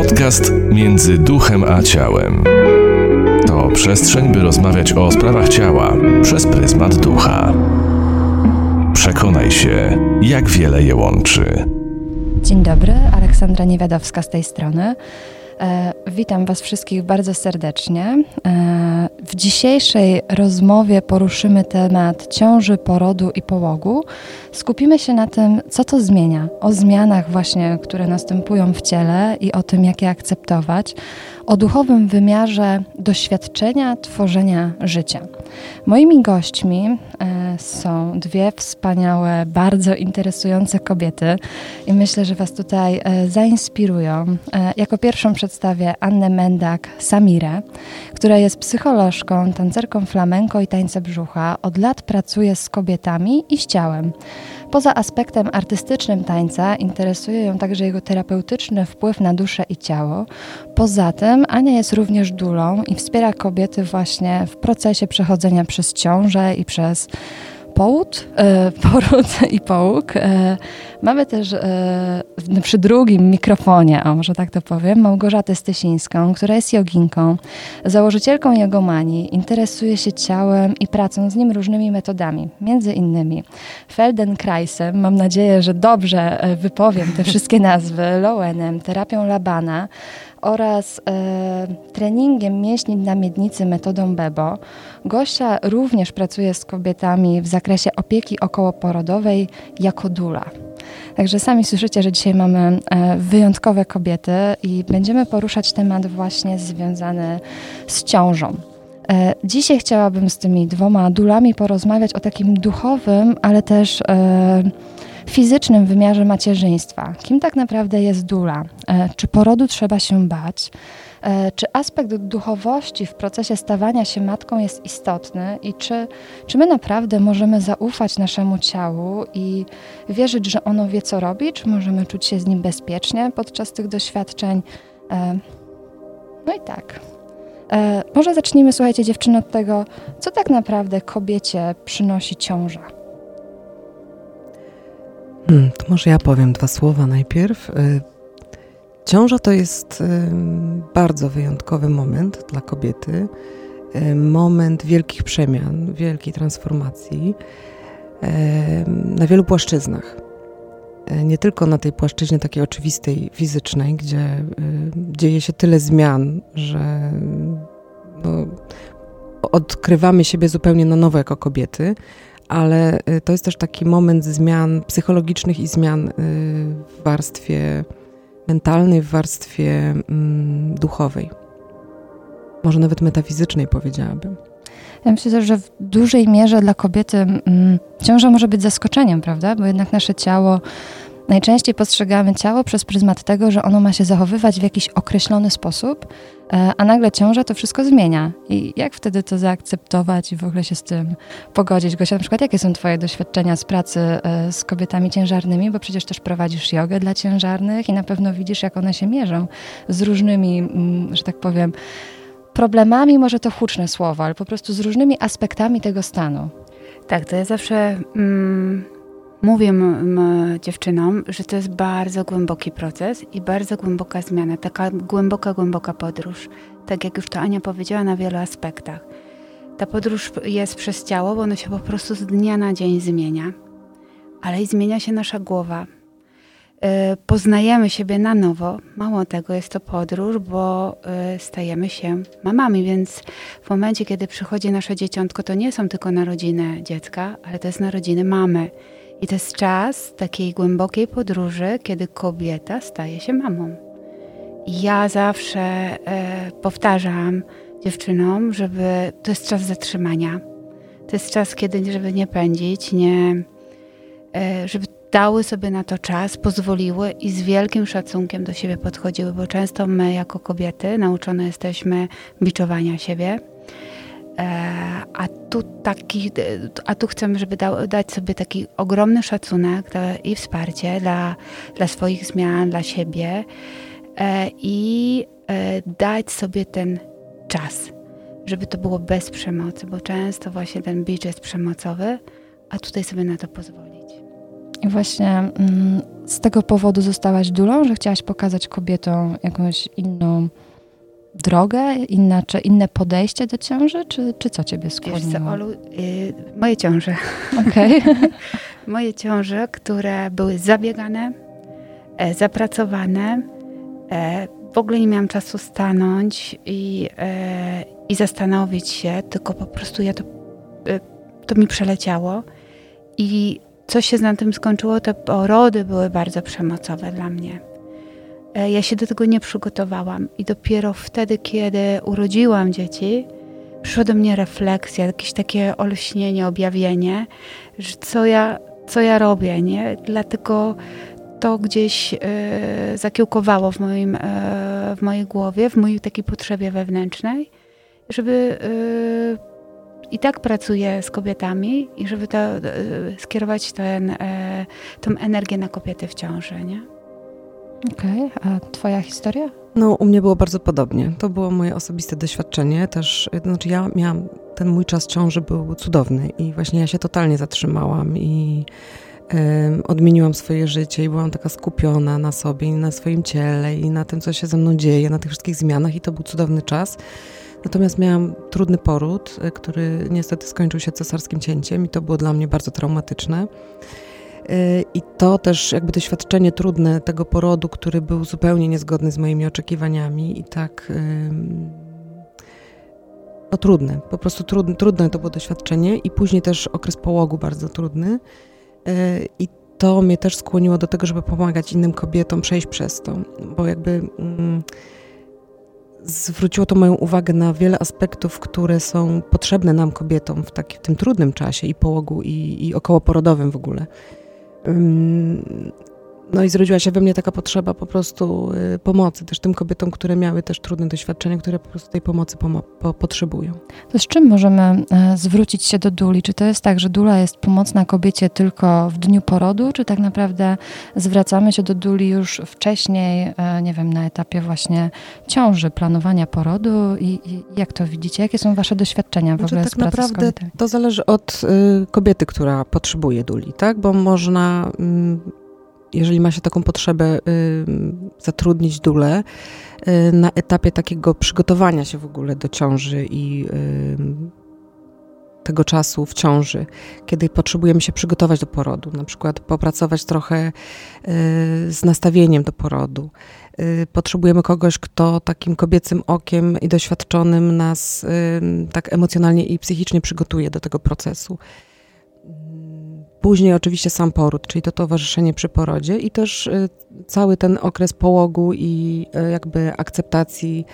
Podcast między duchem a ciałem. To przestrzeń, by rozmawiać o sprawach ciała przez pryzmat ducha. Przekonaj się, jak wiele je łączy. Dzień dobry, Aleksandra Niewiadowska z tej strony. E, witam Was wszystkich bardzo serdecznie. E, w dzisiejszej rozmowie poruszymy temat ciąży, porodu i połogu. Skupimy się na tym, co to zmienia, o zmianach właśnie, które następują w ciele i o tym, jak je akceptować, o duchowym wymiarze doświadczenia tworzenia życia. Moimi gośćmi e, są dwie wspaniałe, bardzo interesujące kobiety i myślę, że Was tutaj e, zainspirują. E, jako pierwszą przedstawię Annę Mendak-Samirę, która jest psycholożką, tancerką flamenko i tańce brzucha. Od lat pracuje z kobietami i z ciałem. Poza aspektem artystycznym tańca interesuje ją także jego terapeutyczny wpływ na duszę i ciało. Poza tym Ania jest również dulą i wspiera kobiety właśnie w procesie przechodzenia przez ciążę i przez połód, e, poród i połóg. E, mamy też e, przy drugim mikrofonie, a może tak to powiem, Małgorzatę Stysińską, która jest joginką, założycielką jogomanii, interesuje się ciałem i pracą z nim różnymi metodami, między innymi Feldenkreisem, mam nadzieję, że dobrze wypowiem te wszystkie nazwy, Lowenem, terapią Labana, oraz e, treningiem mięśni na miednicy metodą Bebo. Gosia również pracuje z kobietami w zakresie opieki okołoporodowej jako dula. Także sami słyszycie, że dzisiaj mamy e, wyjątkowe kobiety i będziemy poruszać temat właśnie związany z ciążą. E, dzisiaj chciałabym z tymi dwoma dulami porozmawiać o takim duchowym, ale też e, fizycznym wymiarze macierzyństwa. Kim tak naprawdę jest dula? E, czy porodu trzeba się bać? E, czy aspekt duchowości w procesie stawania się matką jest istotny i czy, czy my naprawdę możemy zaufać naszemu ciału i wierzyć, że ono wie, co robi? Czy możemy czuć się z nim bezpiecznie podczas tych doświadczeń? E, no i tak. Może zacznijmy, słuchajcie, dziewczyny, od tego, co tak naprawdę kobiecie przynosi ciąża. Hmm, to może ja powiem dwa słowa najpierw. Y, ciąża to jest y, bardzo wyjątkowy moment dla kobiety. Y, moment wielkich przemian, wielkiej transformacji na wielu płaszczyznach. Nie tylko na tej płaszczyźnie takiej oczywistej, fizycznej, gdzie dzieje się tyle zmian, że no, odkrywamy siebie zupełnie na nowo jako kobiety, ale y, to jest też taki moment zmian psychologicznych i zmian y, w warstwie mentalnej, w warstwie mm, duchowej. Może nawet metafizycznej powiedziałabym. Ja myślę też, że w dużej mierze dla kobiety mm, ciąża może być zaskoczeniem, prawda? Bo jednak nasze ciało Najczęściej postrzegamy ciało przez pryzmat tego, że ono ma się zachowywać w jakiś określony sposób, e, a nagle ciąża to wszystko zmienia. I jak wtedy to zaakceptować i w ogóle się z tym pogodzić? Gosia, na przykład jakie są Twoje doświadczenia z pracy e, z kobietami ciężarnymi, bo przecież też prowadzisz jogę dla ciężarnych i na pewno widzisz, jak one się mierzą z różnymi, mm, że tak powiem, problemami, może to huczne słowo, ale po prostu z różnymi aspektami tego stanu. Tak, to ja zawsze... Mm Mówię dziewczynom, że to jest bardzo głęboki proces i bardzo głęboka zmiana, taka głęboka, głęboka podróż. Tak jak już to Ania powiedziała, na wielu aspektach. Ta podróż jest przez ciało, bo ono się po prostu z dnia na dzień zmienia, ale i zmienia się nasza głowa. Yy, poznajemy siebie na nowo. Mało tego, jest to podróż, bo yy, stajemy się mamami, więc w momencie, kiedy przychodzi nasze dzieciątko, to nie są tylko narodziny dziecka, ale to jest narodziny mamy. I to jest czas takiej głębokiej podróży, kiedy kobieta staje się mamą. I ja zawsze e, powtarzam dziewczynom, żeby to jest czas zatrzymania. To jest czas, kiedy, żeby nie pędzić, nie, e, żeby dały sobie na to czas, pozwoliły i z wielkim szacunkiem do siebie podchodziły, bo często my jako kobiety nauczone jesteśmy biczowania siebie a tu, taki, a tu chcemy, żeby da, dać sobie taki ogromny szacunek i wsparcie dla, dla swoich zmian, dla siebie e, i e, dać sobie ten czas, żeby to było bez przemocy, bo często właśnie ten bicz jest przemocowy, a tutaj sobie na to pozwolić. I właśnie mm, z tego powodu zostałaś dulą, że chciałaś pokazać kobietom jakąś inną drogę, inacze, inne podejście do ciąży, czy, czy co ciebie skłoniło? Wiesz co, Olu, y, moje ciąże. Okej. moje ciąże, które były zabiegane, e, zapracowane. E, w ogóle nie miałam czasu stanąć i, e, i zastanowić się, tylko po prostu ja to, e, to mi przeleciało. I co się na tym skończyło, te porody były bardzo przemocowe dla mnie. E, ja się do tego nie przygotowałam i dopiero wtedy, kiedy urodziłam dzieci, przyszła do mnie refleksja, jakieś takie olśnienie, objawienie, że co ja, co ja robię, nie? Dlatego to gdzieś e, zakiełkowało w, moim, e, w mojej głowie, w mojej takiej potrzebie wewnętrznej, żeby e, i tak pracuję z kobietami i żeby to, skierować ten, tą energię na kobiety w ciąży, nie? Okej, a twoja historia? No, u mnie było bardzo podobnie. To było moje osobiste doświadczenie. Też, znaczy ja miałam, ten mój czas ciąży był cudowny i właśnie ja się totalnie zatrzymałam i odmieniłam swoje życie i byłam taka skupiona na sobie i na swoim ciele i na tym, co się ze mną dzieje, na tych wszystkich zmianach i to był cudowny czas. Natomiast miałam trudny poród, y, który niestety skończył się cesarskim cięciem i to było dla mnie bardzo traumatyczne. Y, I to też jakby doświadczenie trudne tego porodu, który był zupełnie niezgodny z moimi oczekiwaniami i tak no trudne, po prostu trudne, trudne to było doświadczenie i później też okres połogu bardzo trudny Y, i to mnie też skłoniło do tego, żeby pomagać innym kobietom przejść przez to, bo jakby mm, zwróciło to moją uwagę na wiele aspektów, które są potrzebne nam kobietom w, taki, w tym trudnym czasie i połogu i, i okołoporodowym w ogóle. Ym, No i zrodziła się we mnie taka potrzeba po prostu y, pomocy też tym kobietom, które miały też trudne doświadczenia, które po prostu tej pomocy pomo- po, potrzebują. To z czym możemy e, zwrócić się do duli? Czy to jest tak, że dula jest pomocna kobiecie tylko w dniu porodu, czy tak naprawdę zwracamy się do duli już wcześniej, e, nie wiem, na etapie właśnie ciąży, planowania porodu i, i jak to widzicie? Jakie są wasze doświadczenia w Znaczy, ogóle tak z pracy z naprawdę kobietami? To zależy od y, kobiety, która potrzebuje duli, tak? Bo można, mm, jeżeli ma się taką potrzebę, zatrudnić dulę y, na etapie takiego przygotowania się w ogóle do ciąży i tego czasu w ciąży, kiedy potrzebujemy się przygotować do porodu, na przykład popracować trochę y, z nastawieniem do porodu. Y, Potrzebujemy kogoś, kto takim kobiecym okiem i doświadczonym nas tak emocjonalnie i psychicznie przygotuje do tego procesu. Później oczywiście sam poród, czyli to towarzyszenie przy porodzie i też y, cały ten okres połogu i y, jakby akceptacji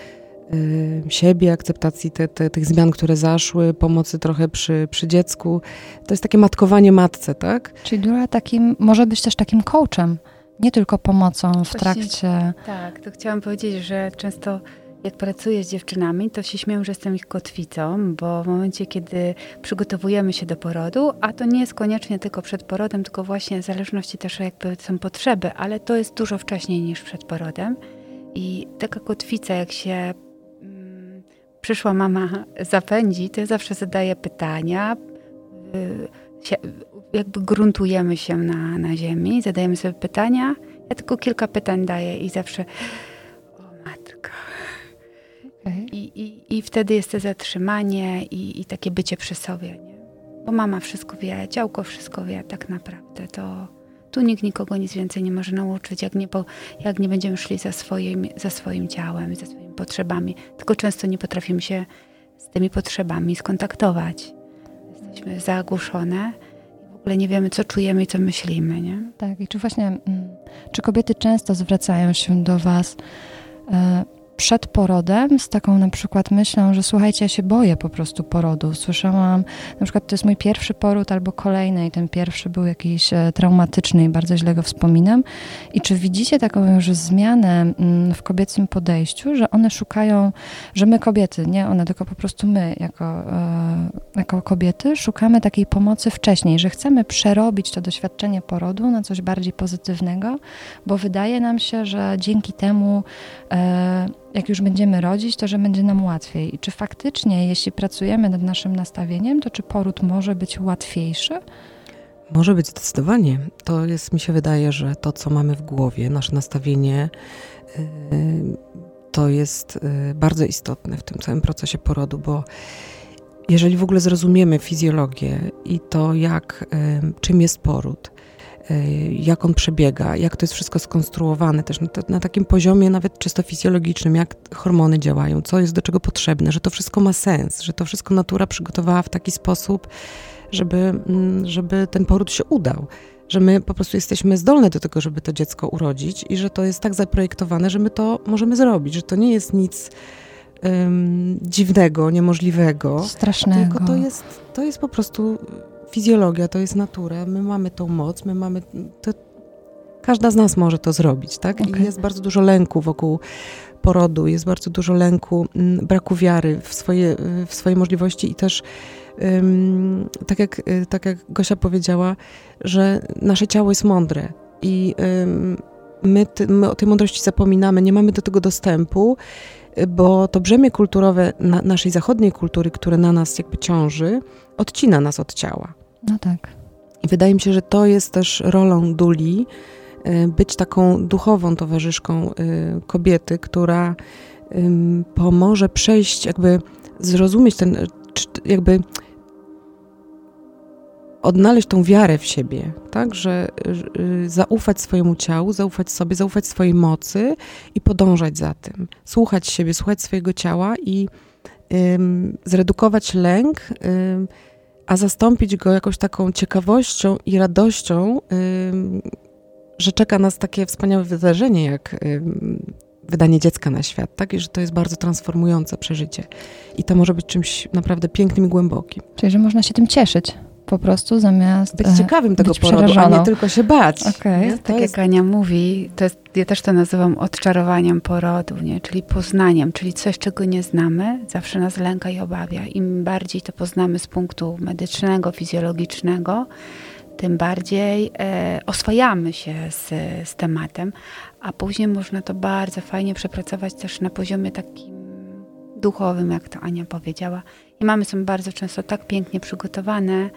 y, siebie, akceptacji te, te, tych zmian, które zaszły, pomocy trochę przy, przy dziecku. To jest takie matkowanie matce, tak? Czyli dula takim, może być też takim coachem, nie tylko pomocą w Właśnie- trakcie... Tak, to chciałam powiedzieć, że często jak pracuję z dziewczynami, to się śmieją, że jestem ich kotwicą, bo w momencie, kiedy przygotowujemy się do porodu, a to nie jest koniecznie tylko przed porodem, tylko właśnie w zależności też jakby są potrzeby, ale to jest dużo wcześniej niż przed porodem. I taka kotwica, jak się mm, przyszła mama zapędzi, to ja zawsze zadaję pytania, y, jakby gruntujemy się na, na ziemi, zadajemy sobie pytania. Ja tylko kilka pytań daję i zawsze. Okej. I, i, i wtedy jest to zatrzymanie i, i takie bycie przy sobie, nie? Bo mama wszystko wie, działko wszystko wie tak naprawdę. To tu nikt nikogo nic więcej nie może nauczyć, jak nie, po, jak nie będziemy szli za swoim, za swoim ciałem, za swoimi potrzebami. Tylko często nie potrafimy się z tymi potrzebami skontaktować. Jesteśmy zagłuszone i w ogóle nie wiemy, co czujemy i co myślimy, nie? Tak, i czy właśnie, mm, czy kobiety często zwracają się do Was e, przed porodem z taką na przykład myślą, że słuchajcie, ja się boję po prostu porodu. Słyszałam, na przykład to jest mój pierwszy poród albo kolejny i ten pierwszy był jakiś e, traumatyczny i bardzo źle go wspominam. I czy widzicie taką już zmianę mm, w kobiecym podejściu, że one szukają, że my kobiety, nie one, tylko po prostu my jako, e, jako kobiety szukamy takiej pomocy wcześniej, że chcemy przerobić to doświadczenie porodu na coś bardziej pozytywnego, bo wydaje nam się, że dzięki temu, e, jak już będziemy rodzić, to że będzie nam łatwiej. I czy faktycznie, jeśli pracujemy nad naszym nastawieniem, to czy poród może być łatwiejszy? Może być zdecydowanie. To jest, mi się wydaje, że to, co mamy w głowie, nasze nastawienie, y, to jest y, bardzo istotne w tym całym procesie porodu, bo jeżeli w ogóle zrozumiemy fizjologię i to, jak, y, czym jest poród, jak on przebiega, jak to jest wszystko skonstruowane też na, na, takim poziomie nawet czysto fizjologicznym, jak hormony działają, co jest do czego potrzebne, że to wszystko ma sens, że to wszystko natura przygotowała w taki sposób, żeby, mm, żeby ten poród się udał. Że my po prostu jesteśmy zdolne do tego, żeby to dziecko urodzić i że to jest tak zaprojektowane, że my to możemy zrobić, że to nie jest nic um, dziwnego, niemożliwego. Strasznego. Tylko to jest, to jest po prostu fizjologia, to jest natura. My mamy tą moc, my mamy. To, każda z nas może to zrobić, tak? Okay. I jest bardzo dużo lęku wokół porodu, jest bardzo dużo lęku, mm, braku wiary w swoje, w swoje możliwości i też tak jak, y, tak jak Gosia powiedziała, że nasze ciało jest mądre i my, my o tej mądrości zapominamy, nie mamy do tego dostępu, bo to brzemię kulturowe na, naszej zachodniej kultury, które na nas jakby ciąży, odcina nas od ciała. No tak. I wydaje mi się, że to jest też rolą Duli, y, być taką duchową towarzyszką y, kobiety, która pomoże przejść, jakby zrozumieć ten, jakby odnaleźć tą wiarę w siebie, tak, że y, zaufać swojemu ciału, zaufać sobie, zaufać swojej mocy i podążać za tym. Słuchać siebie, słuchać swojego ciała i zredukować lęk, a zastąpić go jakąś taką ciekawością i radością, że czeka nas takie wspaniałe wydarzenie, jak wydanie dziecka na świat, tak? I że to jest bardzo transformujące przeżycie. I to może być czymś naprawdę pięknym i głębokim. Czyli, że można się tym cieszyć po prostu zamiast być ciekawym tego być porodu, a nie tylko się bać. Okay. Tak jest... jak Ania mówi, to jest, ja też to nazywam odczarowaniem porodu, nie? czyli poznaniem, czyli coś, czego nie znamy, zawsze nas lęka i obawia. Im bardziej to poznamy z punktu medycznego, fizjologicznego, tym bardziej e, oswajamy się z, z tematem, a później można to bardzo fajnie przepracować też na poziomie takim duchowym, jak to Ania powiedziała. I mamy są bardzo często tak pięknie przygotowane.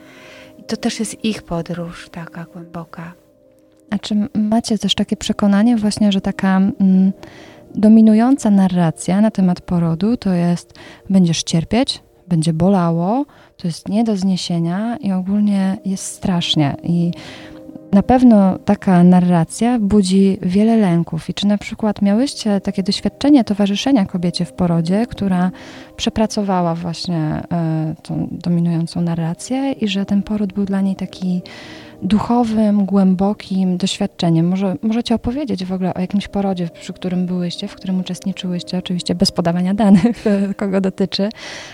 I to też jest ich podróż taka głęboka. A czy macie też takie przekonanie właśnie, że taka mm, dominująca narracja na temat porodu to jest będziesz cierpieć, będzie bolało, to jest nie do zniesienia i ogólnie jest strasznie. I na pewno taka narracja budzi wiele lęków. I czy na przykład miałyście takie doświadczenie towarzyszenia kobiecie w porodzie, która przepracowała właśnie e, tą dominującą narrację i że ten poród był dla niej taki duchowym, głębokim doświadczeniem. Może, możecie opowiedzieć w ogóle o jakimś porodzie, przy którym byłyście, w którym uczestniczyłyście, oczywiście bez podawania danych, kogo dotyczy,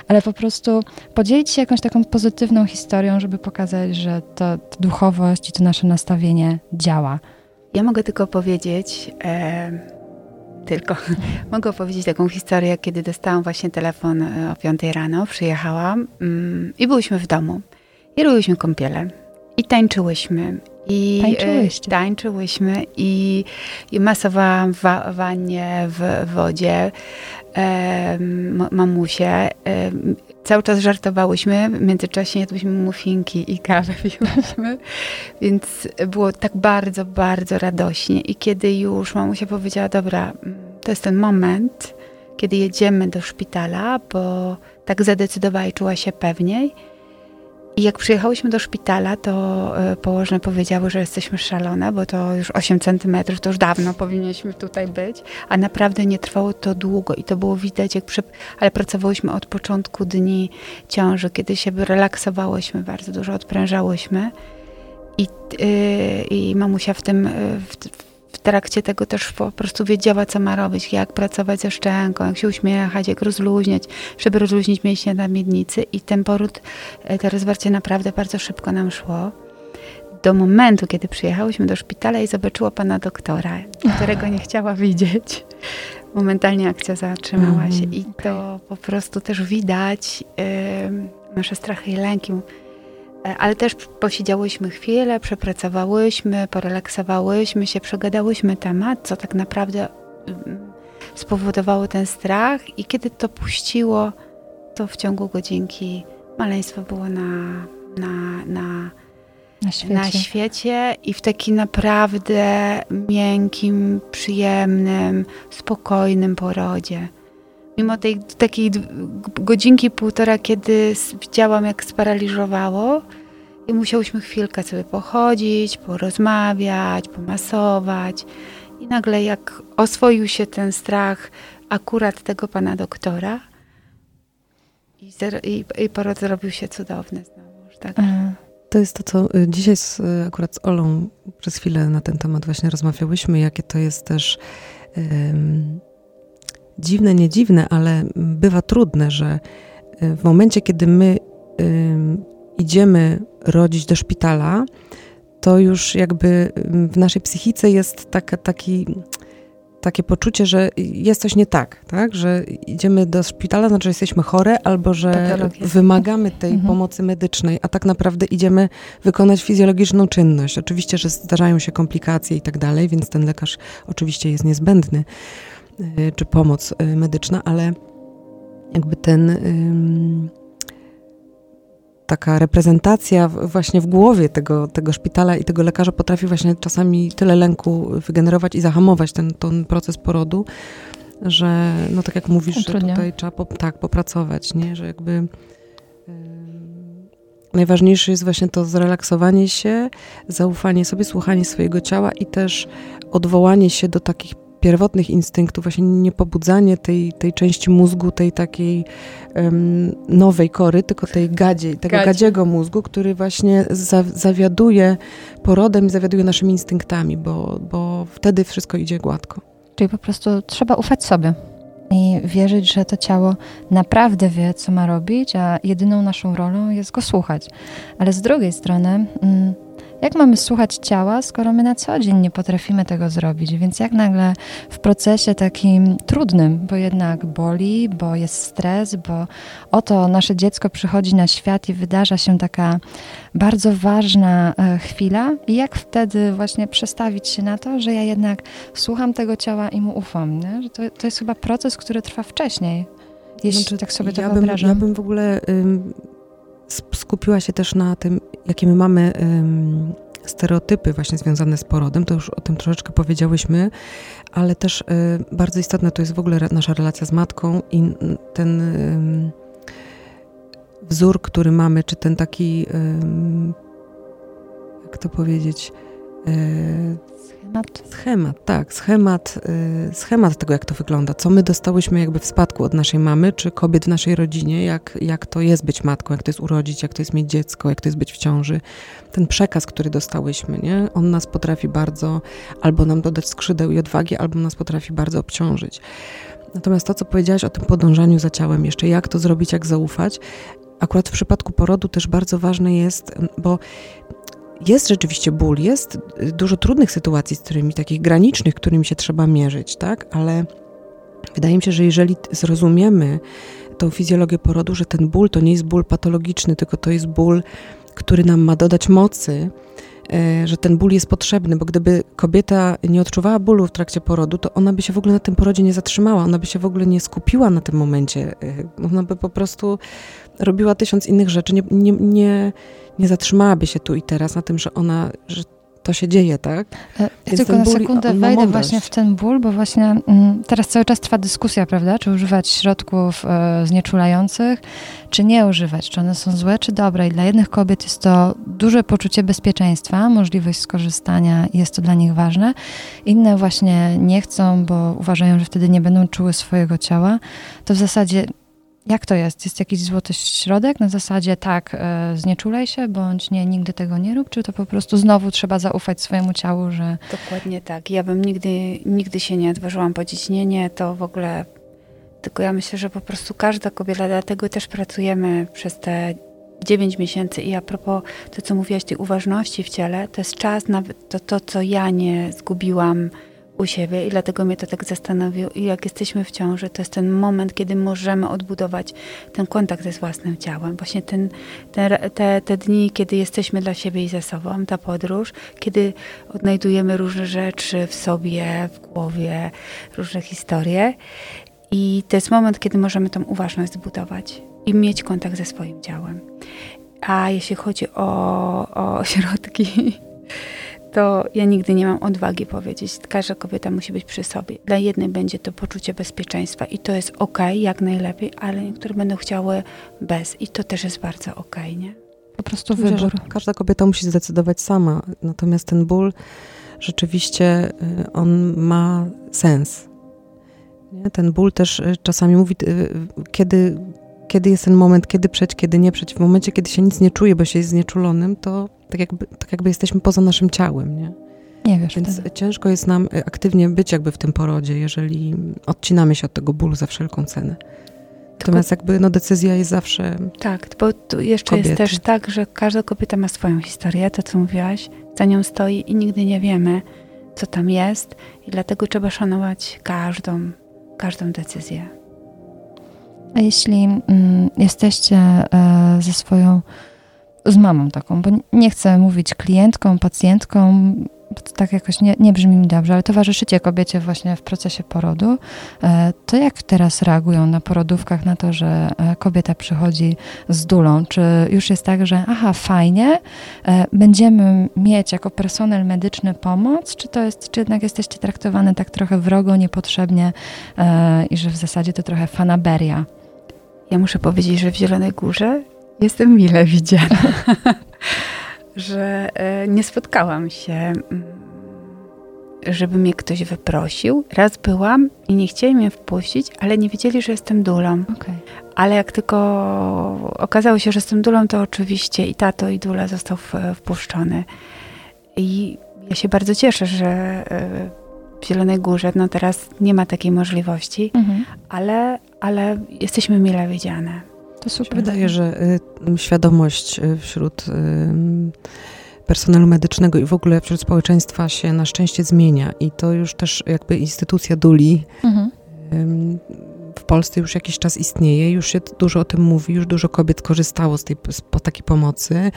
ale po prostu podzielić się jakąś taką pozytywną historią, żeby pokazać, że to duchowość i to nasze nastawienie działa. Ja mogę tylko powiedzieć, e, tylko mogę opowiedzieć taką historię, kiedy dostałam właśnie telefon e, o 5 rano, przyjechałam mm, i byliśmy w domu i robiłyśmy kąpiele. I tańczyłyśmy. I Tańczyłyście. E, tańczyłyśmy i, i wannie, w wodzie e, mamusie. E, cały czas żartowałyśmy, w międzyczasie jadłyśmy muffinki i kawę piłyśmy, więc było tak bardzo, bardzo radośnie. I kiedy już mamusia powiedziała, dobra, to jest ten moment, kiedy jedziemy do szpitala, bo tak zadecydowała i czuła się pewniej, i jak przyjechałyśmy do szpitala, to e, położne powiedziały, że jesteśmy szalone, bo to już 8 centymetrów, to już dawno powinniśmy tutaj być, a naprawdę nie trwało to długo i to było widać, jak przy... ale pracowałyśmy od początku dni ciąży, kiedy się relaksowałyśmy, bardzo dużo odprężałyśmy. I, yy, i mamusia w tym, w, trakcie tego też po prostu wiedziała, co ma robić, jak pracować ze szczęką, jak się uśmiechać, jak rozluźniać, żeby rozluźnić mięśnie na miednicy i ten poród, e, to rozwarcie naprawdę bardzo szybko nam szło. Do momentu, kiedy przyjechałyśmy do szpitala i zobaczyła pana doktora, którego nie chciała widzieć. Momentalnie akcja zatrzymała się mm, i to po prostu też widać yy, nasze strachy i lęki ale też posiedziałyśmy chwilę, przepracowałyśmy, porelaksowałyśmy się, przegadałyśmy temat, co tak naprawdę mm, spowodowało ten strach i kiedy to puściło, to w ciągu godzinki maleństwo było na, na, na na świecie. na świecie i w taki naprawdę miękkim, przyjemnym, spokojnym porodzie. Mimo tej takiej godzinki, półtora, kiedy widziałam, jak sparaliżowało, i musiałyśmy chwilkę sobie pochodzić, porozmawiać, pomasować. I nagle, jak oswoił się ten strach akurat tego pana doktora, i, i, i porod zrobił się cudowny znowu. Tak. E, To jest to, co y, dzisiaj z, y, akurat z Olą przez chwilę na ten temat właśnie rozmawiałyśmy, jakie to jest też dziwne, nie dziwne, ale bywa trudne, że y, w momencie, kiedy my idziemy rodzić do szpitala, to już jakby w naszej psychice jest taka, taki, takie poczucie, że jest coś nie tak, tak? Że idziemy do szpitala, znaczy że jesteśmy chore, albo że wymagamy tej Mhm. pomocy medycznej, a tak naprawdę idziemy wykonać fizjologiczną czynność. Oczywiście, że zdarzają się komplikacje i tak dalej, więc ten lekarz oczywiście jest niezbędny, czy pomoc y, medyczna, ale jakby ten taka reprezentacja właśnie w głowie tego, tego szpitala i tego lekarza potrafi właśnie czasami tyle lęku wygenerować i zahamować ten, ten proces porodu, że no tak jak mówisz, że tutaj trzeba po, tak popracować, nie? Że jakby ym, najważniejsze jest właśnie to zrelaksowanie się, zaufanie sobie, słuchanie swojego ciała i też odwołanie się do takich pierwotnych instynktów, właśnie nie pobudzanie tej, tej części mózgu, tej takiej em, nowej kory, tylko tej gadzie, tego Gadzie. gadziego mózgu, który właśnie za, zawiaduje porodem i zawiaduje naszymi instynktami, bo, bo wtedy wszystko idzie gładko. Czyli po prostu trzeba ufać sobie i wierzyć, że to ciało naprawdę wie, co ma robić, a jedyną naszą rolą jest go słuchać. Ale z drugiej strony, mm, jak mamy słuchać ciała, skoro my na co dzień nie potrafimy tego zrobić? Więc jak nagle w procesie takim trudnym, bo jednak boli, bo jest stres, bo oto nasze dziecko przychodzi na świat i wydarza się taka bardzo ważna e, chwila, i jak wtedy właśnie przestawić się na to, że ja jednak słucham tego ciała i mu ufam. Nie? Że to, to jest chyba proces, który trwa wcześniej. Jeśli Znaczy, tak sobie to ja bym, wyobrażam. ja bym w ogóle ym, skupiła się też na tym, jakie my mamy stereotypy właśnie związane z porodem. To już o tym troszeczkę powiedziałyśmy, ale też y, bardzo istotne to jest w ogóle nasza relacja z matką i ten wzór, który mamy, czy ten taki, jak to powiedzieć, Schemat. Schemat, tak, schemat, y, schemat tego, jak to wygląda. Co my dostałyśmy jakby w spadku od naszej mamy, czy kobiet w naszej rodzinie, jak, jak to jest być matką, jak to jest urodzić, jak to jest mieć dziecko, jak to jest być w ciąży. Ten przekaz, który dostałyśmy, nie? On nas potrafi bardzo albo nam dodać skrzydeł i odwagi, albo nas potrafi bardzo obciążyć. Natomiast to, co powiedziałaś o tym podążaniu za ciałem, jeszcze jak to zrobić, jak zaufać, akurat w przypadku porodu też bardzo ważne jest, bo jest rzeczywiście ból, jest y, dużo trudnych sytuacji, z którymi, takich granicznych, którymi się trzeba mierzyć, tak? Ale wydaje mi się, że jeżeli zrozumiemy tą fizjologię porodu, że ten ból to nie jest ból patologiczny, tylko to jest ból, który nam ma dodać mocy, e, że ten ból jest potrzebny, bo gdyby kobieta nie odczuwała bólu w trakcie porodu, to ona by się w ogóle na tym porodzie nie zatrzymała, ona by się w ogóle nie skupiła na tym momencie. e, Ona by po prostu robiła tysiąc innych rzeczy, nie, nie, nie, nie zatrzymałaby się tu i teraz na tym, że ona, że to się dzieje, tak? E, Ja Więc tylko na sekundę ma wejdę właśnie w ten ból, bo właśnie mm, teraz cały czas trwa dyskusja, prawda? Czy używać środków e, znieczulających, czy nie używać? Czy one są złe, czy dobre? I dla jednych kobiet jest to duże poczucie bezpieczeństwa, możliwość skorzystania jest to dla nich ważne. Inne właśnie nie chcą, bo uważają, że wtedy nie będą czuły swojego ciała. To w zasadzie jak to jest? Jest jakiś złoty środek na zasadzie tak, e, znieczulaj się, bądź nie, nigdy tego nie rób, czy to po prostu znowu trzeba zaufać swojemu ciału, że Dokładnie tak. Ja bym nigdy, nigdy się nie odważyłam powiedzieć nie, nie, to w ogóle. Tylko ja myślę, że po prostu każda kobieta, dlatego też pracujemy przez te 9 miesięcy. I a propos to, co mówiłaś, tej uważności w ciele, to jest czas na to, to co ja nie zgubiłam u siebie i dlatego mnie to tak zastanowiło. I jak jesteśmy w ciąży, to jest ten moment, kiedy możemy odbudować ten kontakt ze własnym ciałem. Właśnie ten, ten, te, te dni, kiedy jesteśmy dla siebie i ze sobą, ta podróż, kiedy odnajdujemy różne rzeczy w sobie, w głowie, różne historie. I to jest moment, kiedy możemy tą uważność zbudować i mieć kontakt ze swoim ciałem. A jeśli chodzi o, o środki, to ja nigdy nie mam odwagi powiedzieć. Każda kobieta musi być przy sobie. Dla jednej będzie to poczucie bezpieczeństwa i to jest ok, jak najlepiej, ale niektóre będą chciały bez i to też jest bardzo ok, nie? Po prostu Myślę, wybór. Każda kobieta musi zdecydować sama, natomiast ten ból rzeczywiście y, on ma sens. Ten ból też y, czasami mówi, y, kiedy, kiedy jest ten moment, kiedy przeć, kiedy nie przeć. W momencie, kiedy się nic nie czuje, bo się jest znieczulonym, to tak jakby, tak jakby jesteśmy poza naszym ciałem, nie? Nie wiesz Więc wtedy. ciężko jest nam aktywnie być jakby w tym porodzie, jeżeli odcinamy się od tego bólu za wszelką cenę. Natomiast jakby no, decyzja jest zawsze Tak, bo tu jeszcze Kobiety. jest też tak, że każda kobieta ma swoją historię, to co mówiłaś, za nią stoi i nigdy nie wiemy, co tam jest i dlatego trzeba szanować każdą, każdą decyzję. A jeśli mm, jesteście e, ze swoją, z mamą taką, bo nie chcę mówić klientką, pacjentką, to tak jakoś nie, nie brzmi mi dobrze, ale towarzyszycie kobiecie właśnie w procesie porodu, e, to jak teraz reagują na porodówkach na to, że e, kobieta przychodzi z dulą? Czy już jest tak, że aha, fajnie, będziemy mieć jako personel medyczny pomoc, czy to jest, czy jednak jesteście traktowane tak trochę wrogo, niepotrzebnie i że w zasadzie to trochę fanaberia? Ja muszę powiedzieć, że w Zielonej Górze jestem mile widziana. że e, nie spotkałam się, mm, żeby mnie ktoś wyprosił. Raz byłam i nie chcieli mnie wpuścić, ale nie wiedzieli, że jestem dulą. Okej. Ale jak tylko okazało się, że jestem dulą, to oczywiście i tato, i dula został wpuszczony. I ja się bardzo cieszę, że e, w Zielonej Górze no teraz nie ma takiej możliwości, Mhm. ale, ale jesteśmy mile widziane. To super. Wydaje, że y, świadomość y, wśród y, personelu medycznego i w ogóle wśród społeczeństwa się na szczęście zmienia i to już też jakby instytucja Duli Mhm. w Polsce już jakiś czas istnieje, już się dużo o tym mówi, już dużo kobiet korzystało z tej z po takiej pomocy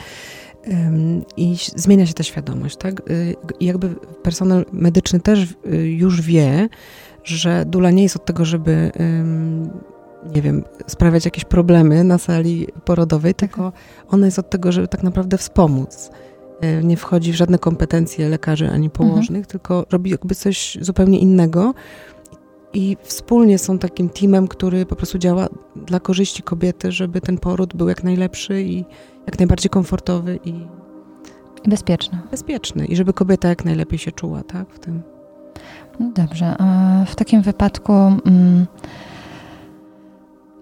i zmienia się ta świadomość, tak? Y, I jakby personel medyczny też y, już wie, że dula nie jest od tego, żeby nie wiem, sprawiać jakieś problemy na sali porodowej, tylko ona jest od tego, żeby tak naprawdę wspomóc. Y, Nie wchodzi w żadne kompetencje lekarzy ani położnych, tylko robi jakby coś zupełnie innego. I wspólnie są takim teamem, który po prostu działa dla korzyści kobiety, żeby ten poród był jak najlepszy i jak najbardziej komfortowy i I bezpieczne. bezpieczny. I żeby kobieta jak najlepiej się czuła, tak, w tym. No dobrze. W takim wypadku mm,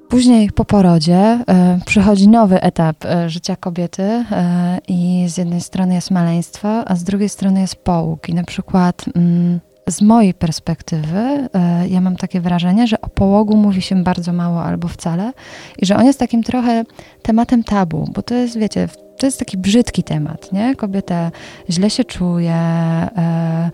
później po porodzie e, przychodzi nowy etap e, życia kobiety e, i z jednej strony jest maleństwo, a z drugiej strony jest połóg. I na przykład mm, z mojej perspektywy e, ja mam takie wrażenie, że o połogu mówi się bardzo mało albo wcale i że on jest takim trochę tematem tabu, bo to jest, wiecie, to jest taki brzydki temat, nie? Kobieta źle się czuje, e,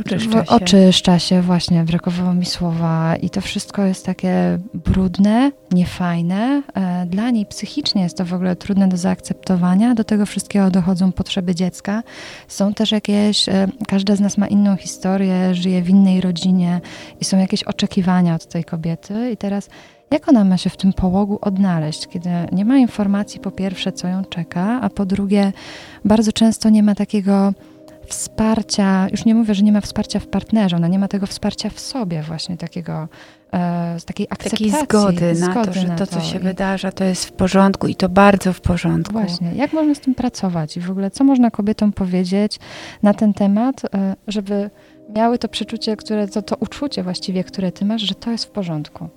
Oczyszcza się. Oczyszcza się, właśnie, brakowało mi słowa i to wszystko jest takie brudne, niefajne. E, Dla niej psychicznie jest to w ogóle trudne do zaakceptowania. Do tego wszystkiego dochodzą potrzeby dziecka. Są też jakieś, e, każda z nas ma inną historię, żyje w innej rodzinie i są jakieś oczekiwania od tej kobiety. I teraz jak ona ma się w tym połogu odnaleźć, kiedy nie ma informacji po pierwsze, co ją czeka, a po drugie, bardzo często nie ma takiego wsparcia, już nie mówię, że nie ma wsparcia w partnerze, ona nie ma tego wsparcia w sobie właśnie takiego, e, takiej akceptacji. Takiej zgody na to, że na to, co się I wydarza, to jest w porządku i to bardzo w porządku. Właśnie, jak można z tym pracować i w ogóle co można kobietom powiedzieć na ten temat, e, żeby miały to przeczucie, które, to, to uczucie właściwie, które ty masz, że to jest w porządku.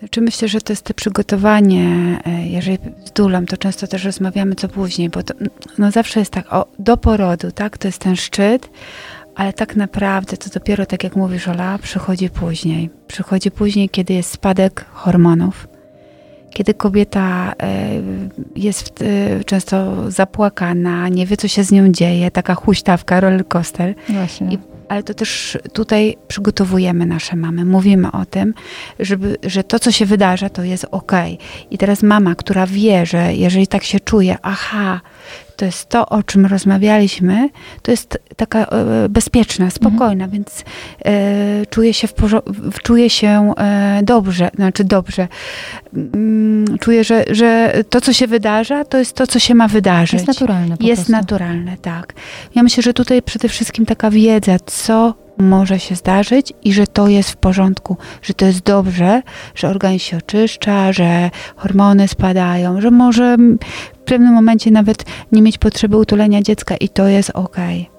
Znaczy myślę, że to jest to przygotowanie, e, jeżeli z dulą, to często też rozmawiamy co później, bo to, no zawsze jest tak, o, do porodu, tak, to jest ten szczyt, ale tak naprawdę to dopiero, tak jak mówisz Ola, przychodzi później. Przychodzi później, kiedy jest spadek hormonów, kiedy kobieta e, jest e, często zapłakana, nie wie, co się z nią dzieje, taka huśtawka, rollercoaster, Właśnie. I- ale to też tutaj przygotowujemy nasze mamy. Mówimy o tym, żeby, że to, co się wydarza, to jest ok. I teraz mama, która wie, że jeżeli tak się czuje, aha, to jest to, o czym rozmawialiśmy, to jest taka e, bezpieczna, spokojna, więc e, czuje się, w porzo- czuje się e, dobrze, znaczy dobrze. mm, czuję, że, że to, co się wydarza, to jest to, co się ma wydarzyć. Jest naturalne po Jest prostu. naturalne, tak. Ja myślę, że tutaj przede wszystkim taka wiedza, co może się zdarzyć i że to jest w porządku, że to jest dobrze, że organizm się oczyszcza, że hormony spadają, że może pewnym momencie nawet nie mieć potrzeby utulenia dziecka i to jest okej.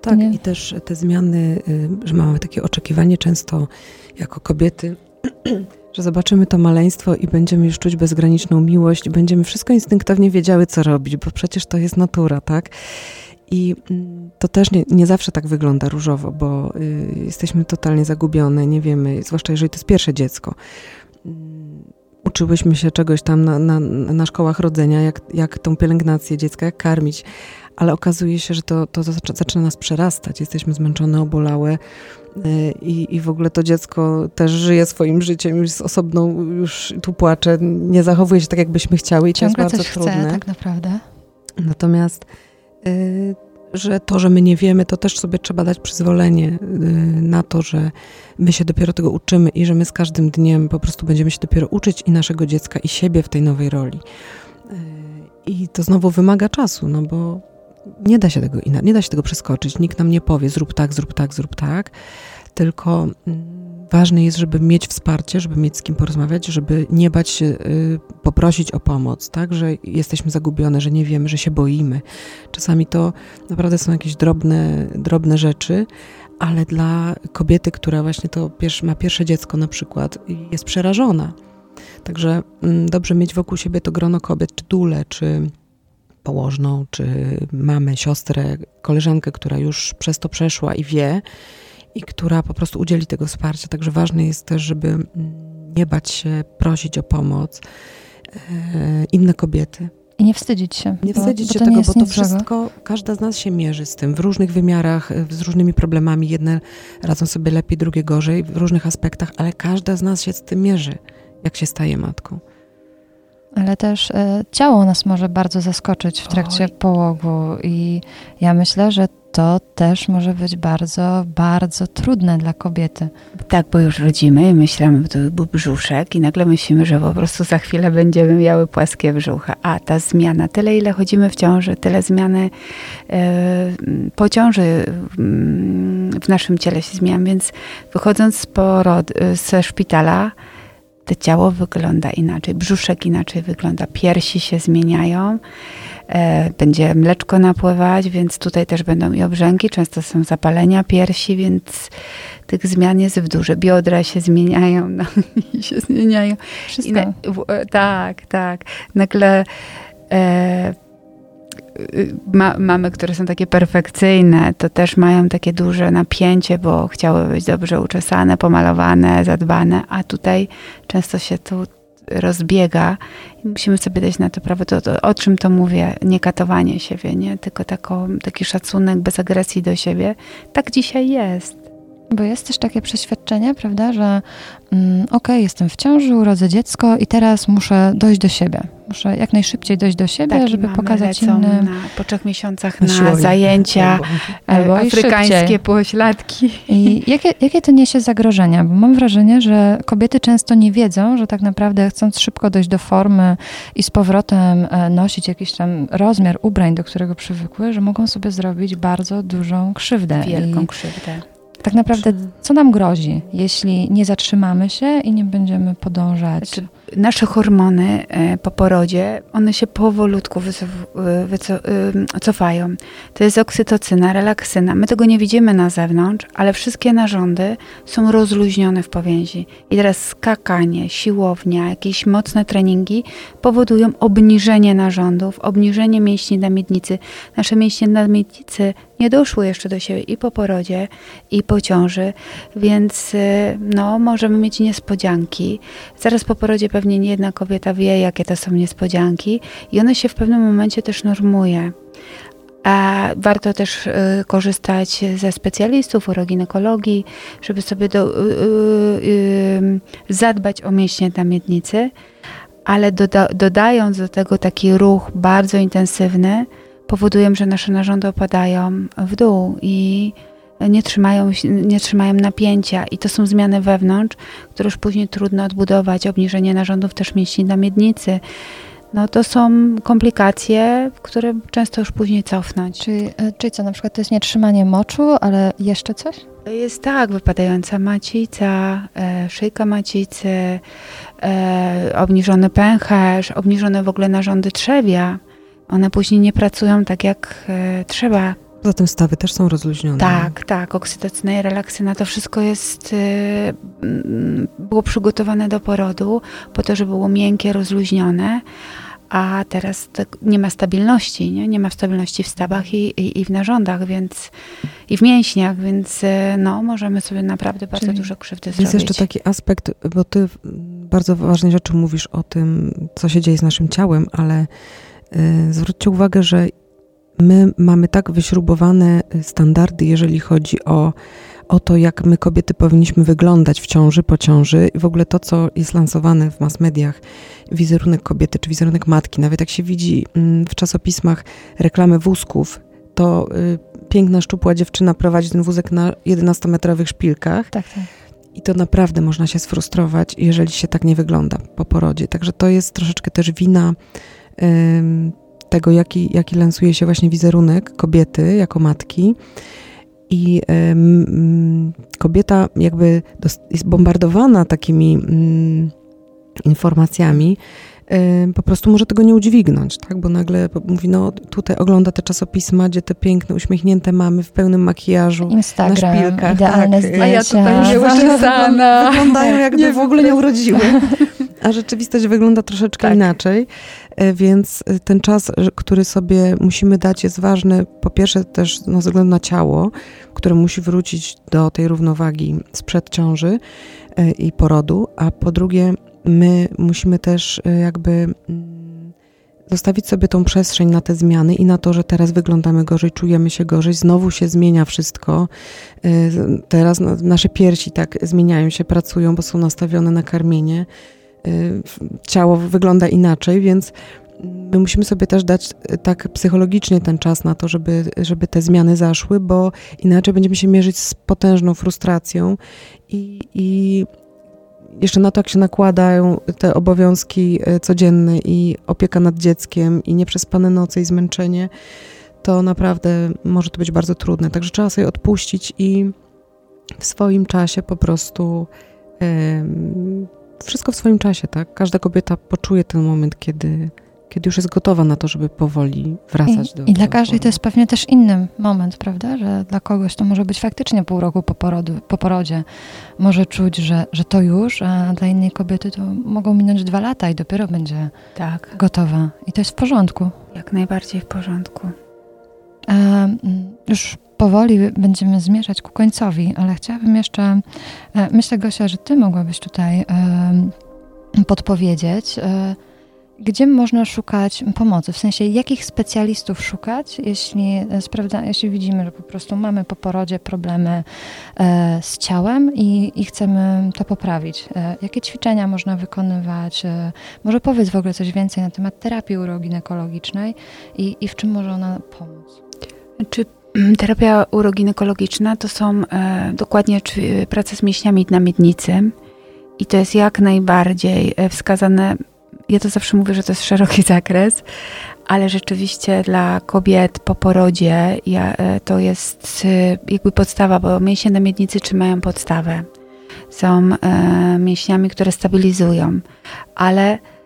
Tak, Nie. i też te zmiany, y, że mamy takie oczekiwanie często jako kobiety, że zobaczymy to maleństwo i będziemy już czuć bezgraniczną miłość, będziemy wszystko instynktownie wiedziały, co robić, bo przecież to jest natura, tak? I mm, to też nie, nie zawsze tak wygląda różowo, bo y, jesteśmy totalnie zagubione, nie wiemy, zwłaszcza jeżeli to jest pierwsze dziecko. Uczyłyśmy się czegoś tam na, na, na szkołach rodzenia, jak, jak tą pielęgnację dziecka, jak karmić, ale okazuje się, że to, to zaczyna, nas przerastać. Jesteśmy zmęczone, obolałe y, i, i w ogóle to dziecko też żyje swoim życiem, już jest osobną, już tu płacze, nie zachowuje się tak, jakbyśmy chciały i to jest bardzo coś trudne. chce tak naprawdę. Natomiast, y, że to, że my nie wiemy, to też sobie trzeba dać przyzwolenie y, na to, że my się dopiero tego uczymy i że my z każdym dniem po prostu będziemy się dopiero uczyć i naszego dziecka, i siebie w tej nowej roli. Y, I to znowu wymaga czasu, no bo nie da się tego inaczej, nie da się tego przeskoczyć. Nikt nam nie powie, zrób tak, zrób tak, zrób tak, tylko mm, ważne jest, żeby mieć wsparcie, żeby mieć z kim porozmawiać, żeby nie bać się y, poprosić o pomoc, tak, że jesteśmy zagubione, że nie wiemy, że się boimy. Czasami to naprawdę są jakieś drobne, drobne rzeczy, ale dla kobiety, która właśnie to ma pierwsze dziecko na przykład, jest przerażona. Także mm, dobrze mieć wokół siebie to grono kobiet, czy dule, czy położną, czy mamę, siostrę, koleżankę, która już przez to przeszła i wie, i która po prostu udzieli tego wsparcia. Także ważne jest też, żeby nie bać się prosić o pomoc e, inne kobiety. I nie wstydzić się. Nie bo- wstydzić bo się tego, bo to nic złego. wszystko, każda z nas się mierzy z tym w różnych wymiarach, e, z różnymi problemami. Jedne radzą sobie lepiej, drugie gorzej w różnych aspektach, ale każda z nas się z tym mierzy, jak się staje matką. Ale też e, ciało nas może bardzo zaskoczyć w trakcie Oj. połogu i ja myślę, że to też może być bardzo, bardzo trudne dla kobiety. Tak, bo już rodzimy i myślimy, że to był brzuszek i nagle myślimy, że po prostu za chwilę będziemy miały płaskie brzucha. A ta zmiana, tyle ile chodzimy w ciąży, tyle zmiany e, po ciąży mm, w naszym ciele się zmienia, więc wychodząc z porod, ze szpitala, to ciało wygląda inaczej, brzuszek inaczej wygląda, piersi się zmieniają, e, będzie mleczko napływać, więc tutaj też będą i obrzęki, często są zapalenia piersi, więc tych zmian jest w duże. Biodra się zmieniają, no, i się zmieniają. I Wszystko. na, w, e, tak, tak. Nagle e, ma, mamy, które są takie perfekcyjne, to też mają takie duże napięcie, bo chciały być dobrze uczesane, pomalowane, zadbane, a tutaj często się tu rozbiega i musimy sobie dać na to prawo. To, to, o czym to mówię? Nie katowanie siebie, nie? tylko tako, taki szacunek bez agresji do siebie. Tak dzisiaj jest. Bo jest też takie przeświadczenie, prawda, że mm, okej, jestem w ciąży, urodzę dziecko i teraz muszę dojść do siebie. Muszę jak najszybciej dojść do siebie, Takie żeby mamy pokazać innym. Na, po trzech miesiącach Na zajęcia, Albo e, i afrykańskie pośladki. I jakie, jakie to niesie zagrożenia? Bo mam wrażenie, że kobiety często nie wiedzą, że tak naprawdę chcąc szybko dojść do formy i z powrotem e, nosić jakiś tam rozmiar ubrań, do którego przywykły, że mogą sobie zrobić bardzo dużą krzywdę. Wielką I krzywdę. Tak naprawdę co nam grozi, jeśli nie zatrzymamy się i nie będziemy podążać? Znaczy, nasze hormony e, po porodzie, one się powolutku wycof- e, e. To jest oksytocyna, relaksyna. My tego nie widzimy na zewnątrz, ale wszystkie narządy są rozluźnione w powięzi. I teraz skakanie, siłownia, jakieś mocne treningi powodują obniżenie narządów, obniżenie mięśni na miednicy. Nasze mięśnie na miednicy nie doszły jeszcze do siebie i po porodzie, i po ciąży, więc y, no, możemy mieć niespodzianki. Zaraz po porodzie pewnie nie jedna kobieta wie, jakie to są niespodzianki i one się w pewnym momencie też normuje. A warto też y, korzystać ze specjalistów uroginekologii, żeby sobie do, y, y, y, zadbać o mięśnie na miednicy, ale doda, dodając do tego taki ruch bardzo intensywny, powodują, że nasze narządy opadają w dół i nie trzymają, nie trzymają napięcia i to są zmiany wewnątrz, które już później trudno odbudować, obniżenie narządów też mięśni na miednicy. No to są komplikacje, które często już później cofnąć. Czyli, e, czyli co, na przykład to jest nietrzymanie moczu, ale jeszcze coś? Jest tak, wypadająca macica, e, szyjka macicy, e, obniżony pęcherz, obniżone w ogóle narządy trzewia. One później nie pracują tak jak e, trzeba. Poza tym stawy też są rozluźnione. Tak, tak, oksytocyna i relaksyna, to wszystko jest, mm, było przygotowane do porodu po to, żeby było miękkie, rozluźnione, a teraz tak nie ma stabilności, nie? nie ma stabilności w stawach i, i, i w narządach, więc i w mięśniach, więc e, no, możemy sobie naprawdę bardzo Czyli dużo krzywdy Jest zrobić. jeszcze taki aspekt, bo ty bardzo ważne rzeczy mówisz o tym, co się dzieje z naszym ciałem, ale y, zwróćcie uwagę, że my mamy tak wyśrubowane standardy, jeżeli chodzi o, o to, jak my kobiety powinniśmy wyglądać w ciąży, po ciąży i w ogóle to, co jest lansowane w mass mediach, wizerunek kobiety czy wizerunek matki, nawet jak się widzi mm, w czasopismach reklamy wózków, to y, piękna, szczupła dziewczyna prowadzi ten wózek na 11-metrowych szpilkach Tak, tak. i to naprawdę można się sfrustrować, jeżeli się tak nie wygląda po porodzie. Także to jest troszeczkę też wina tego, jaki, jaki lansuje się właśnie wizerunek kobiety jako matki. I ym, kobieta jakby jest bombardowana takimi ym, informacjami, po prostu może tego nie udźwignąć, tak? Bo nagle mówi, no tutaj ogląda te czasopisma, gdzie te piękne, uśmiechnięte mamy w pełnym makijażu, Instagram, na szpilkach, idealne tak. zdjęcia. A ja tutaj nieuczesana. Wyglądają jakby Nie w ogóle nie urodziły. A rzeczywistość wygląda troszeczkę Tak. inaczej, E, więc e, ten czas, że- który sobie musimy dać jest ważny, po pierwsze też no, ze względu na ciało, które musi wrócić do tej równowagi sprzed ciąży e, i porodu, a po drugie my musimy też e, jakby mm, zostawić sobie tą przestrzeń na te zmiany i na to, że teraz wyglądamy gorzej, czujemy się gorzej, znowu się zmienia wszystko. Teraz na- nasze piersi tak zmieniają się, pracują, bo są nastawione na karmienie. Y, Ciało wygląda inaczej, więc my musimy sobie też dać y, tak psychologicznie ten czas na to, żeby, żeby te zmiany zaszły, bo inaczej będziemy się mierzyć z potężną frustracją i, i jeszcze na to, jak się nakładają te obowiązki y, codzienne i opieka nad dzieckiem i nieprzespane noce i zmęczenie, to naprawdę może to być bardzo trudne. Także trzeba sobie odpuścić i w swoim czasie po prostu em, wszystko w swoim czasie, tak? Każda kobieta poczuje ten moment, kiedy, kiedy już jest gotowa na to, żeby powoli wracać I, do I dla każdej to jest pewnie też inny moment, prawda? Że dla kogoś to może być faktycznie pół roku po, porodu, po porodzie. Może czuć, że, że to już, a dla innej kobiety to mogą minąć dwa lata i dopiero będzie Tak, gotowa. I to jest w porządku. jak najbardziej w porządku. A, już powoli będziemy zmierzać ku końcowi, ale chciałabym jeszcze, e, myślę Gosia, że ty mogłabyś tutaj em, podpowiedzieć, e, gdzie można szukać pomocy, w sensie jakich specjalistów szukać, jeśli, e, sprawdza, jeśli widzimy, że po prostu mamy po porodzie problemy e, z ciałem i, i chcemy to poprawić. E, jakie ćwiczenia można wykonywać? E, może powiedz w ogóle coś więcej na temat terapii uroginekologicznej i, i w czym może ona pomóc? Czy terapia uroginekologiczna to są e, dokładnie czy, prace z mięśniami na miednicy i to jest jak najbardziej e, wskazane. Ja to zawsze mówię, że to jest szeroki zakres, ale rzeczywiście dla kobiet po porodzie ja, e, to jest e, jakby podstawa, bo mięśnie na miednicy trzymają podstawę. Są e, mięśniami, które stabilizują, ale E,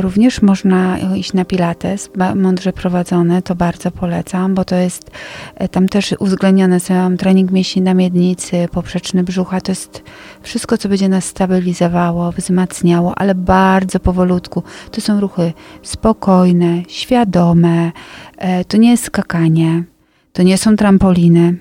Również można iść na pilates, mądrze prowadzony, to bardzo polecam, bo to jest, e, tam też uwzględnione są trening mięśni na miednicy, poprzeczny brzucha, to jest wszystko, co będzie nas stabilizowało, wzmacniało, ale bardzo powolutku. To są ruchy spokojne, świadome, e, to nie jest skakanie, to nie są trampoliny,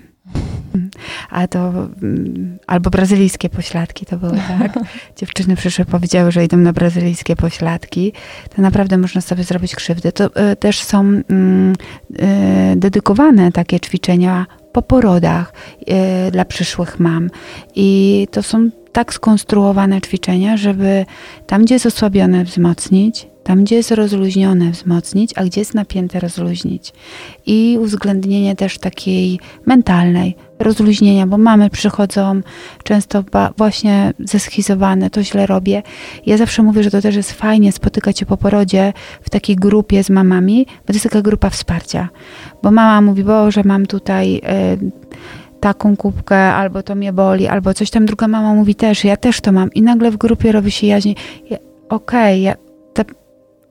a to mm, albo brazylijskie pośladki to były, tak? Dziewczyny przyszły, powiedziały, że idą na brazylijskie pośladki. To naprawdę można sobie zrobić krzywdę. To e, też są mm, e, dedykowane takie ćwiczenia po porodach e, dla przyszłych mam. I to są tak skonstruowane ćwiczenia, żeby tam, gdzie jest osłabione, wzmocnić, Tam, gdzie jest rozluźnione, wzmocnić, a gdzie jest napięte, rozluźnić. I uwzględnienie też takiej mentalnej, rozluźnienia, bo mamy przychodzą często właśnie zeschizowane, to źle robię. Ja zawsze mówię, że to też jest fajnie spotykać się po porodzie w takiej grupie z mamami, bo to jest taka grupa wsparcia. Bo mama mówi, że mam tutaj... Y, taką kubkę, albo to mnie boli, albo coś tam druga mama mówi też, ja też to mam. I nagle w grupie robi się jaźń. Ja, Okej, okay, ja,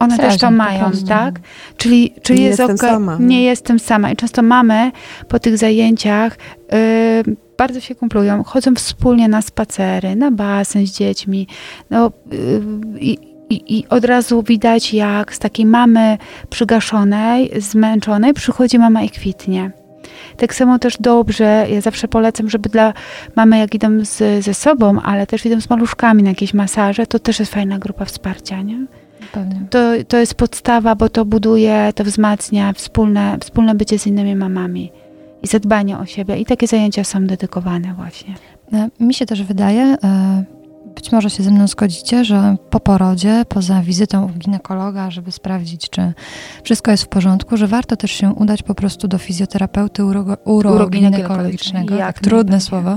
one też to mają, tak? Czyli, czyli nie jest jestem okay, sama. Nie jestem sama. I często mamy po tych zajęciach yy, bardzo się kumplują, chodzą wspólnie na spacery, na basen z dziećmi. No, yy, i, i, od razu widać, jak z takiej mamy przygaszonej, zmęczonej przychodzi mama i kwitnie. Tak samo też dobrze, ja zawsze polecam, żeby dla mamy, jak idą z, ze sobą, ale też idą z maluszkami na jakieś masaże, to też jest fajna grupa wsparcia, nie? To, to jest podstawa, bo to buduje, to wzmacnia wspólne, wspólne bycie z innymi mamami i zadbanie o siebie. I takie zajęcia są dedykowane właśnie. E, mi się też wydaje, e, być może się ze mną zgodzicie, że po porodzie, poza wizytą u ginekologa, żeby sprawdzić, czy wszystko jest w porządku, że warto też się udać po prostu do fizjoterapeuty uroginekologicznego, jak trudne słowo,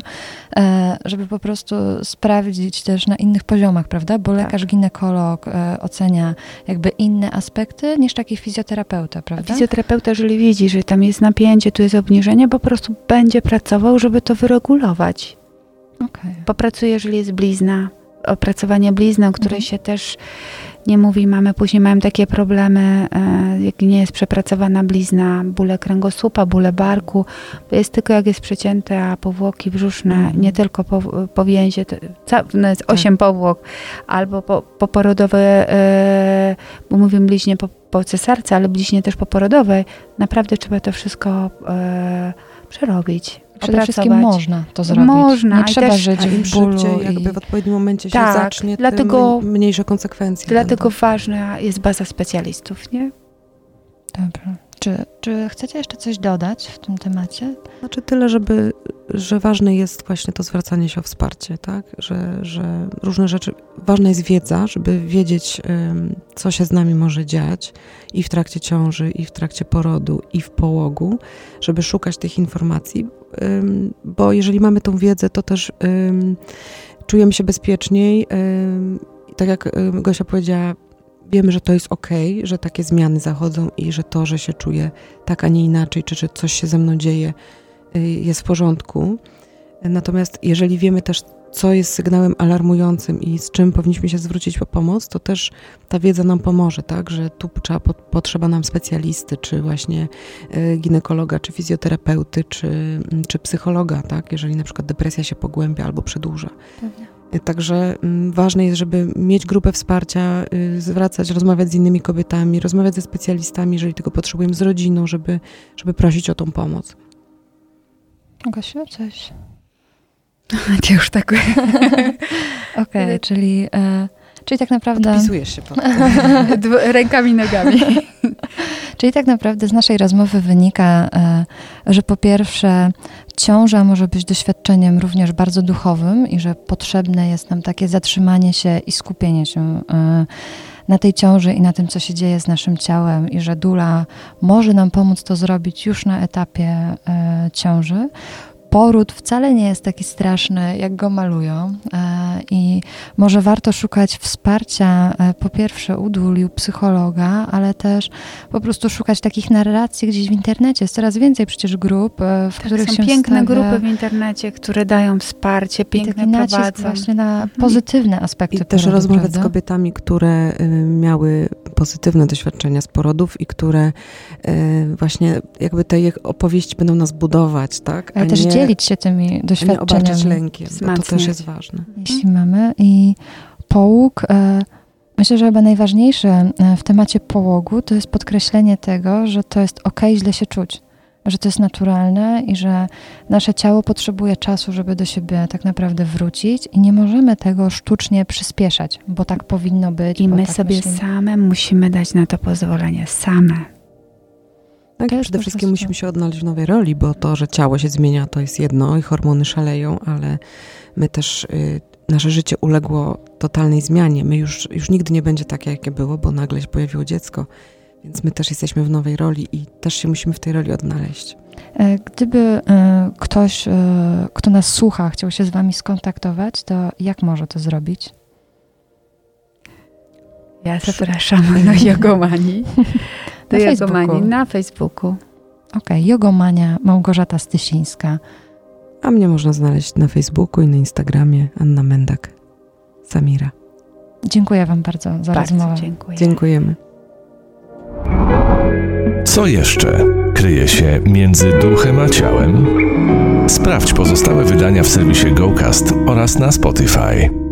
e, żeby po prostu sprawdzić też na innych poziomach, prawda? Bo tak. lekarz ginekolog e, ocenia jakby inne aspekty niż taki fizjoterapeuta, prawda? Fizjoterapeuta, jeżeli widzi, że tam jest napięcie, tu jest obniżenie, po prostu będzie pracował, żeby to wyregulować. Okay. Popracuję, jeżeli jest blizna, opracowanie blizny, o której mhm. się też nie mówi. Mamy później mają takie problemy, e, jak nie jest przepracowana blizna, bóle kręgosłupa, bóle barku. Jest tylko jak jest przecięte, a powłoki brzuszne, mhm. nie tylko po, powięzie, to, no jest tak. osiem powłok, albo po, poporodowe, e, bo mówimy bliźnie po, po cesarce, ale bliźnie też poporodowej. Naprawdę trzeba to wszystko e, przerobić. Przede wszystkim można to zrobić. Można. Nie trzeba też, żyć w bólu. Szybciej, i... jakby w odpowiednim momencie tak, się zacznie, dlatego, mniejsze konsekwencje. Dlatego będą. ważna jest baza specjalistów, nie? Dobra. Czy, czy chcecie jeszcze coś dodać w tym temacie? Znaczy tyle, żeby, że ważne jest właśnie to zwracanie się o wsparcie, tak? Że, że różne rzeczy, ważna jest wiedza, żeby wiedzieć, co się z nami może dziać i w trakcie ciąży, i w trakcie porodu, i w połogu, żeby szukać tych informacji, bo jeżeli mamy tą wiedzę, to też czujemy się bezpieczniej. Tak jak Gosia powiedziała, wiemy, że to jest ok, że takie zmiany zachodzą i że to, że się czuję tak, a nie inaczej, czy że coś się ze mną dzieje, y, jest w porządku. Natomiast jeżeli wiemy też, co jest sygnałem alarmującym i z czym powinniśmy się zwrócić po pomoc, to też ta wiedza nam pomoże, tak, że tu trzeba, potrzeba nam specjalisty, czy właśnie y, ginekologa, czy fizjoterapeuty, czy, czy psychologa, tak, jeżeli na przykład depresja się pogłębia albo przedłuża. Pewnie. Także mm, ważne jest, żeby mieć grupę wsparcia, y, zwracać, rozmawiać z innymi kobietami, rozmawiać ze specjalistami, jeżeli tego potrzebujemy, z rodziną, żeby, żeby prosić o tą pomoc. Gosiu, coś? Cię już tak. Okej, okay, czyli, e, czyli tak naprawdę... Podpisujesz się pod Rękami, nogami. czyli tak naprawdę z naszej rozmowy wynika, e, że po pierwsze ciąża może być doświadczeniem również bardzo duchowym i że potrzebne jest nam takie zatrzymanie się i skupienie się e, na tej ciąży i na tym, co się dzieje z naszym ciałem, i że dula może nam pomóc to zrobić już na etapie e, ciąży poród wcale nie jest taki straszny, jak go malują. E, I może warto szukać wsparcia e, po pierwsze u duli, u psychologa, ale też po prostu szukać takich narracji gdzieś w internecie. Jest coraz więcej przecież grup, e, w tak, których są się piękne stawia... grupy w internecie, które dają wsparcie, piękne I taki prowadzą. właśnie na mhm. pozytywne aspekty I porodu, też rozmawiać prawda? z kobietami, które y, miały pozytywne doświadczenia z porodów i które y, właśnie jakby te ich opowieści będą nas budować, tak? Ale też nie dzielić się tymi doświadczeniami. Nie lękiem, to też jest ważne. Jeśli mamy i połóg, e, myślę, że chyba najważniejsze e, w temacie połogu to jest podkreślenie tego, że to jest ok źle się czuć. Że to jest naturalne i że nasze ciało potrzebuje czasu, żeby do siebie tak naprawdę wrócić, i nie możemy tego sztucznie przyspieszać, bo tak powinno być. I my tak sobie myślimy. same musimy dać na to pozwolenie. Same. Tak, przede wszystkim musimy się odnaleźć w nowej roli, bo to, że ciało się zmienia, to jest jedno i hormony szaleją, ale my też, y, nasze życie uległo totalnej zmianie. My już, już nigdy nie będzie takie, jakie było, bo nagle się pojawiło dziecko, więc my też jesteśmy w nowej roli i też się musimy w tej roli odnaleźć. E, gdyby e, ktoś, e, kto nas słucha, chciał się z Wami skontaktować, to jak może to zrobić? Ja zapraszam do Jogomani. Do Na Jogomani Facebooku. na Facebooku. Okej, Jogomania Małgorzata Stysińska. A mnie można znaleźć na Facebooku i na Instagramie Anna Mendak. Samira. Dziękuję Wam bardzo za Bardzo rozmowę. dziękuję. Dziękujemy. Co jeszcze kryje się między duchem a ciałem? Sprawdź pozostałe wydania w serwisie GoCast oraz na Spotify.